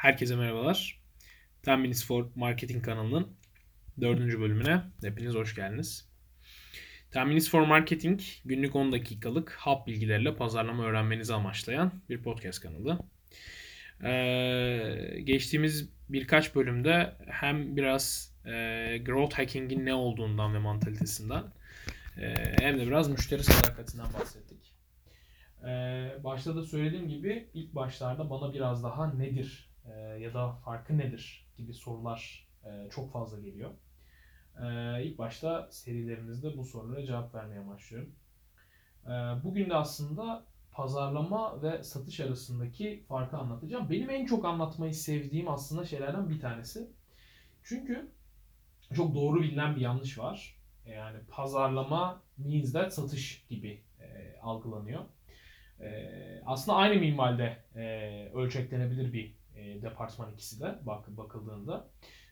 Herkese merhabalar. 10 Minutes for Marketing kanalının dördüncü bölümüne hepiniz hoş geldiniz. 10 Minutes for Marketing günlük 10 dakikalık hap bilgilerle pazarlama öğrenmenizi amaçlayan bir podcast kanalı. Ee, geçtiğimiz birkaç bölümde hem biraz e, growth hacking'in ne olduğundan ve mantalitesinden e, hem de biraz müşteri sadakatinden bahsettik. Ee, başta da söylediğim gibi ilk başlarda bana biraz daha nedir e, ya da farkı nedir gibi sorular e, çok fazla geliyor. E, ilk başta serilerimizde bu sorulara cevap vermeye başlıyorum. E, bugün de aslında pazarlama ve satış arasındaki farkı anlatacağım. Benim en çok anlatmayı sevdiğim aslında şeylerden bir tanesi. Çünkü çok doğru bilinen bir yanlış var. Yani pazarlama means that satış gibi e, algılanıyor. E, aslında aynı minvalde e, ölçeklenebilir bir e, departman ikisi de bak bakıldığında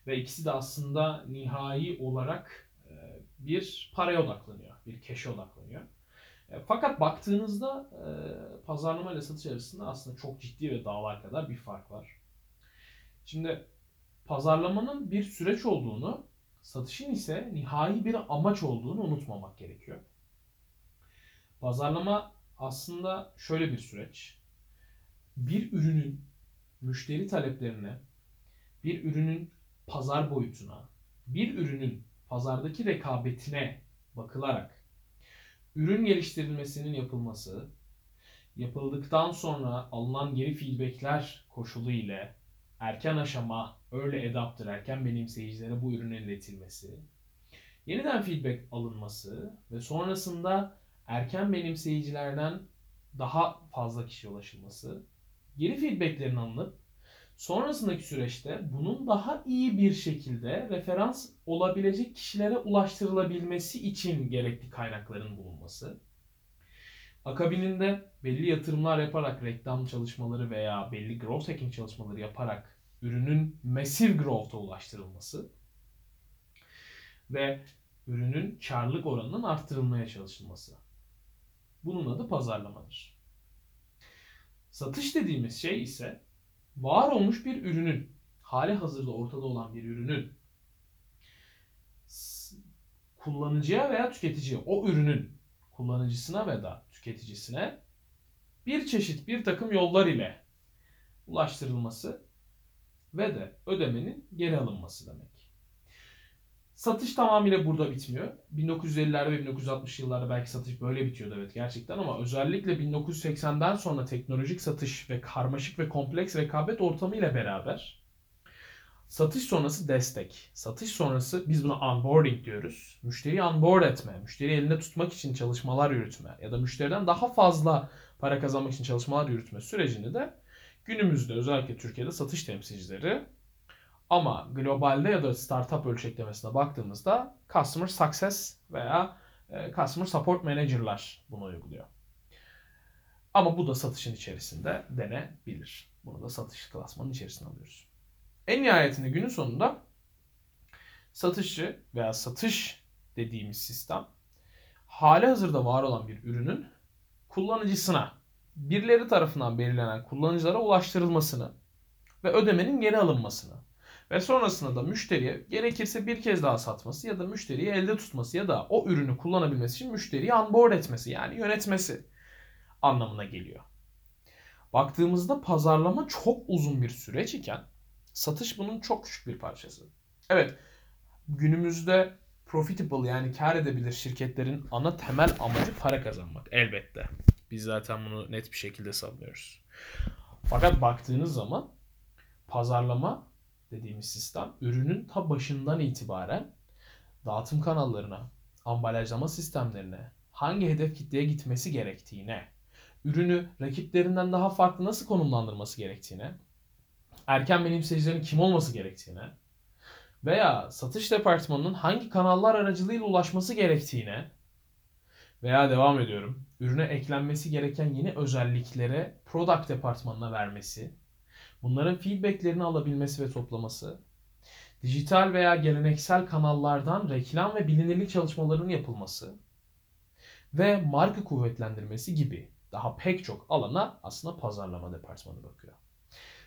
ve ikisi de aslında nihai olarak e, bir paraya odaklanıyor, bir keşe odaklanıyor. E, fakat baktığınızda e, pazarlama ile satış arasında aslında çok ciddi ve dağlar kadar bir fark var. Şimdi pazarlamanın bir süreç olduğunu, satışın ise nihai bir amaç olduğunu unutmamak gerekiyor. Pazarlama aslında şöyle bir süreç. Bir ürünün müşteri taleplerine, bir ürünün pazar boyutuna, bir ürünün pazardaki rekabetine bakılarak ürün geliştirilmesinin yapılması, yapıldıktan sonra alınan geri feedbackler koşulu ile erken aşama early adapter, erken benimseyicilere bu ürünün iletilmesi, yeniden feedback alınması ve sonrasında erken benimseyicilerden daha fazla kişi ulaşılması geri feedbacklerin alınıp sonrasındaki süreçte bunun daha iyi bir şekilde referans olabilecek kişilere ulaştırılabilmesi için gerekli kaynakların bulunması. Akabininde belli yatırımlar yaparak reklam çalışmaları veya belli growth hacking çalışmaları yaparak ürünün massive growth'a ulaştırılması ve ürünün karlılık oranının arttırılmaya çalışılması. Bunun adı pazarlamadır. Satış dediğimiz şey ise var olmuş bir ürünün, hali hazırda ortada olan bir ürünün kullanıcıya veya tüketiciye, o ürünün kullanıcısına veya tüketicisine bir çeşit bir takım yollar ile ulaştırılması ve de ödemenin geri alınması demek. Satış tamamıyla burada bitmiyor. 1950'lerde ve 1960 yıllarda belki satış böyle bitiyordu evet gerçekten ama özellikle 1980'den sonra teknolojik satış ve karmaşık ve kompleks rekabet ortamı ile beraber satış sonrası destek, satış sonrası biz buna onboarding diyoruz. Müşteriyi onboard etme, müşteri elinde tutmak için çalışmalar yürütme ya da müşteriden daha fazla para kazanmak için çalışmalar yürütme sürecini de günümüzde özellikle Türkiye'de satış temsilcileri ama globalde ya da startup ölçeklemesine baktığımızda Customer Success veya e, Customer Support Manager'lar bunu uyguluyor. Ama bu da satışın içerisinde denebilir. Bunu da satış klasmanın içerisine alıyoruz. En nihayetinde günün sonunda satışçı veya satış dediğimiz sistem hali hazırda var olan bir ürünün kullanıcısına birileri tarafından belirlenen kullanıcılara ulaştırılmasını ve ödemenin geri alınmasını ve sonrasında da müşteriye gerekirse bir kez daha satması ya da müşteriyi elde tutması ya da o ürünü kullanabilmesi için müşteriyi onboard etmesi yani yönetmesi anlamına geliyor. Baktığımızda pazarlama çok uzun bir süreç iken satış bunun çok küçük bir parçası. Evet günümüzde profitable yani kar edebilir şirketlerin ana temel amacı para kazanmak elbette. Biz zaten bunu net bir şekilde savunuyoruz. Fakat baktığınız zaman pazarlama dediğimiz sistem ürünün ta başından itibaren dağıtım kanallarına, ambalajlama sistemlerine, hangi hedef kitleye gitmesi gerektiğine, ürünü rakiplerinden daha farklı nasıl konumlandırması gerektiğine, erken benimseyicilerin kim olması gerektiğine veya satış departmanının hangi kanallar aracılığıyla ulaşması gerektiğine veya devam ediyorum, ürüne eklenmesi gereken yeni özelliklere product departmanına vermesi, bunların feedbacklerini alabilmesi ve toplaması, dijital veya geleneksel kanallardan reklam ve bilinirlik çalışmalarının yapılması ve marka kuvvetlendirmesi gibi daha pek çok alana aslında pazarlama departmanı bakıyor.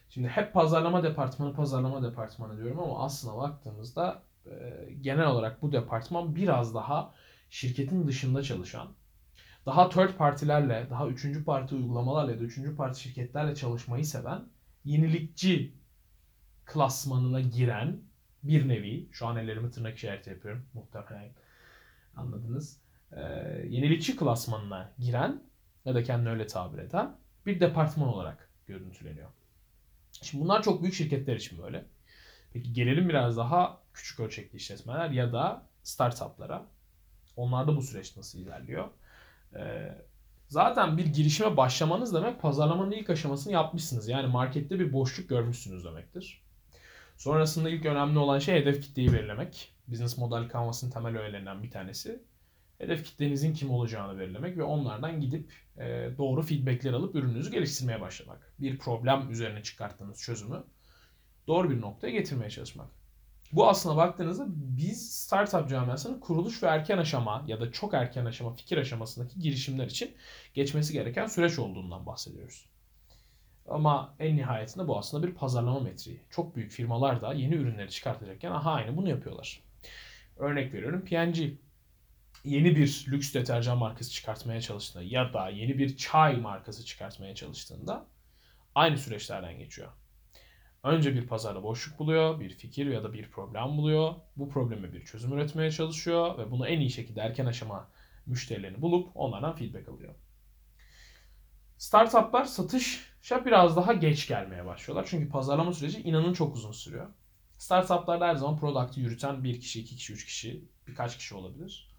Şimdi hep pazarlama departmanı, pazarlama departmanı diyorum ama aslına baktığımızda e, genel olarak bu departman biraz daha şirketin dışında çalışan, daha third partilerle, daha üçüncü parti uygulamalarla ya da üçüncü parti şirketlerle çalışmayı seven, yenilikçi klasmanına giren bir nevi, şu an ellerimi tırnak işareti yapıyorum muhtemelen anladınız. Ee, yenilikçi klasmanına giren ya da kendini öyle tabir eden bir departman olarak görüntüleniyor. Şimdi bunlar çok büyük şirketler için böyle. Peki gelelim biraz daha küçük ölçekli işletmeler ya da startuplara. Onlarda bu süreç nasıl ilerliyor? Ee, zaten bir girişime başlamanız demek pazarlamanın ilk aşamasını yapmışsınız. Yani markette bir boşluk görmüşsünüz demektir. Sonrasında ilk önemli olan şey hedef kitleyi belirlemek. Business model kanvasının temel öğelerinden bir tanesi. Hedef kitlenizin kim olacağını belirlemek ve onlardan gidip e, doğru feedbackler alıp ürününüzü geliştirmeye başlamak. Bir problem üzerine çıkarttığınız çözümü doğru bir noktaya getirmeye çalışmak. Bu aslına baktığınızda biz startup camiasının kuruluş ve erken aşama ya da çok erken aşama fikir aşamasındaki girişimler için geçmesi gereken süreç olduğundan bahsediyoruz. Ama en nihayetinde bu aslında bir pazarlama metriği. Çok büyük firmalar da yeni ürünleri çıkartacakken aha aynı bunu yapıyorlar. Örnek veriyorum P&G yeni bir lüks deterjan markası çıkartmaya çalıştığında ya da yeni bir çay markası çıkartmaya çalıştığında aynı süreçlerden geçiyor. Önce bir pazarda boşluk buluyor, bir fikir ya da bir problem buluyor. Bu probleme bir çözüm üretmeye çalışıyor ve bunu en iyi şekilde erken aşama müşterilerini bulup onlardan feedback alıyor. Startuplar satışa biraz daha geç gelmeye başlıyorlar. Çünkü pazarlama süreci inanın çok uzun sürüyor. Startuplarda her zaman product'ı yürüten bir kişi, iki kişi, üç kişi, birkaç kişi olabilir.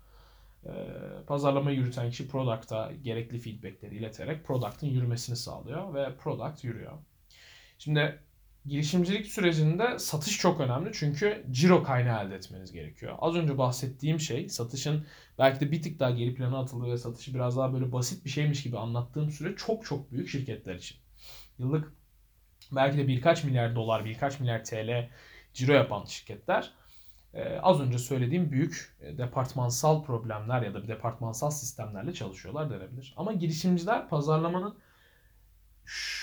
Ee, pazarlama yürüten kişi product'a gerekli feedbackleri ileterek product'ın yürümesini sağlıyor ve product yürüyor. Şimdi girişimcilik sürecinde satış çok önemli çünkü ciro kaynağı elde etmeniz gerekiyor. Az önce bahsettiğim şey satışın belki de bir tık daha geri plana atıldığı ve satışı biraz daha böyle basit bir şeymiş gibi anlattığım süre çok çok büyük şirketler için. Yıllık belki de birkaç milyar dolar, birkaç milyar TL ciro yapan şirketler ee, az önce söylediğim büyük e, departmansal problemler ya da bir departmansal sistemlerle çalışıyorlar denebilir. Ama girişimciler pazarlamanın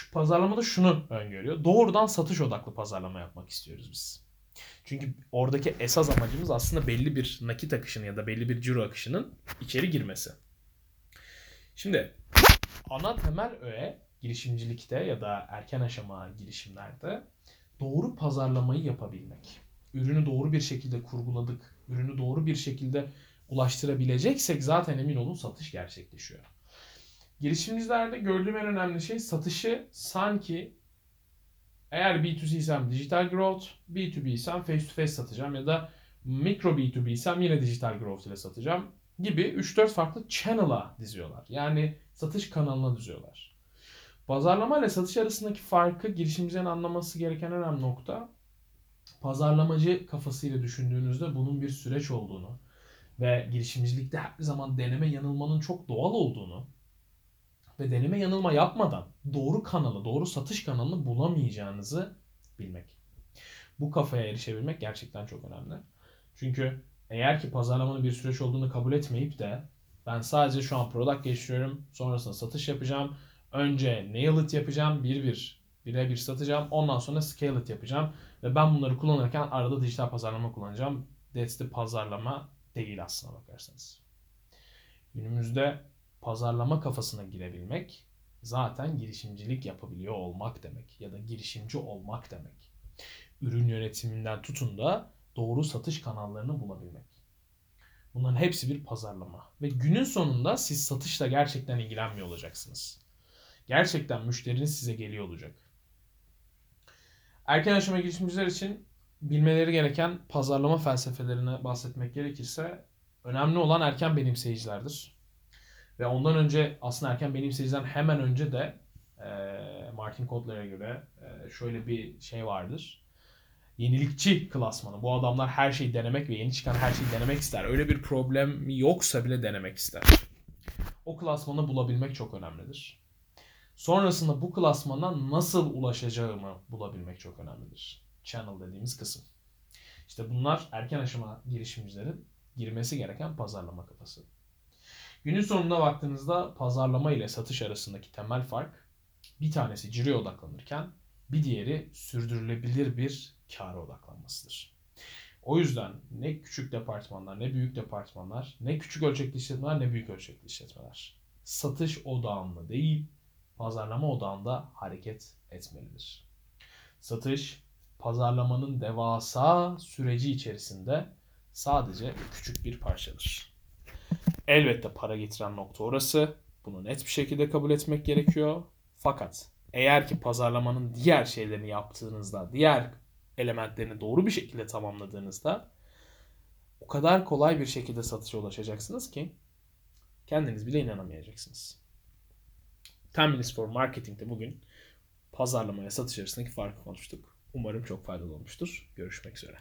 şu, pazarlamada şunu öngörüyor. Doğrudan satış odaklı pazarlama yapmak istiyoruz biz. Çünkü oradaki esas amacımız aslında belli bir nakit akışının ya da belli bir ciro akışının içeri girmesi. Şimdi ana temel öğe girişimcilikte ya da erken aşama girişimlerde doğru pazarlamayı yapabilmek. Ürünü doğru bir şekilde kurguladık, ürünü doğru bir şekilde ulaştırabileceksek zaten emin olun satış gerçekleşiyor. Girişimcilerde gördüğüm en önemli şey satışı sanki eğer B2C isem digital growth, B2B isem face to face satacağım ya da mikro B2B isem yine digital growth ile satacağım gibi 3-4 farklı channel'a diziyorlar. Yani satış kanalına diziyorlar. Pazarlama ile satış arasındaki farkı girişimcilerin anlaması gereken önemli nokta pazarlamacı kafasıyla düşündüğünüzde bunun bir süreç olduğunu ve girişimcilikte her zaman deneme yanılmanın çok doğal olduğunu ve deneme yanılma yapmadan doğru kanalı, doğru satış kanalını bulamayacağınızı bilmek. Bu kafaya erişebilmek gerçekten çok önemli. Çünkü eğer ki pazarlamanın bir süreç olduğunu kabul etmeyip de ben sadece şu an product geçiriyorum, sonrasında satış yapacağım, önce nail it yapacağım, bir bir birebir satacağım, ondan sonra scale it yapacağım ve ben bunları kullanırken arada dijital pazarlama kullanacağım. That's the pazarlama değil aslına bakarsanız. Günümüzde pazarlama kafasına girebilmek zaten girişimcilik yapabiliyor olmak demek ya da girişimci olmak demek. Ürün yönetiminden tutun da doğru satış kanallarını bulabilmek. Bunların hepsi bir pazarlama. Ve günün sonunda siz satışla gerçekten ilgilenmiyor olacaksınız. Gerçekten müşteriniz size geliyor olacak. Erken aşama girişimciler için bilmeleri gereken pazarlama felsefelerine bahsetmek gerekirse önemli olan erken benimseyicilerdir. Ve ondan önce aslında erken benimseyiciden hemen önce de Martin Kotler'e göre şöyle bir şey vardır. Yenilikçi klasmanı. Bu adamlar her şeyi denemek ve yeni çıkan her şeyi denemek ister. Öyle bir problem yoksa bile denemek ister. O klasmanı bulabilmek çok önemlidir. Sonrasında bu klasmana nasıl ulaşacağımı bulabilmek çok önemlidir. Channel dediğimiz kısım. İşte bunlar erken aşama girişimcilerin girmesi gereken pazarlama kafası. Günün sonunda baktığınızda pazarlama ile satış arasındaki temel fark bir tanesi ciroya odaklanırken Bir diğeri sürdürülebilir bir kâra odaklanmasıdır. O yüzden ne küçük departmanlar, ne büyük departmanlar, ne küçük ölçekli işletmeler, ne büyük ölçekli işletmeler satış odağında değil, pazarlama odağında hareket etmelidir. Satış, pazarlamanın devasa süreci içerisinde sadece küçük bir parçadır. Elbette para getiren nokta orası. Bunu net bir şekilde kabul etmek gerekiyor. Fakat eğer ki pazarlamanın diğer şeylerini yaptığınızda, diğer elementlerini doğru bir şekilde tamamladığınızda o kadar kolay bir şekilde satışa ulaşacaksınız ki kendiniz bile inanamayacaksınız. 10 Minutes for Marketing'de bugün pazarlama ve satış arasındaki farkı konuştuk. Umarım çok faydalı olmuştur. Görüşmek üzere.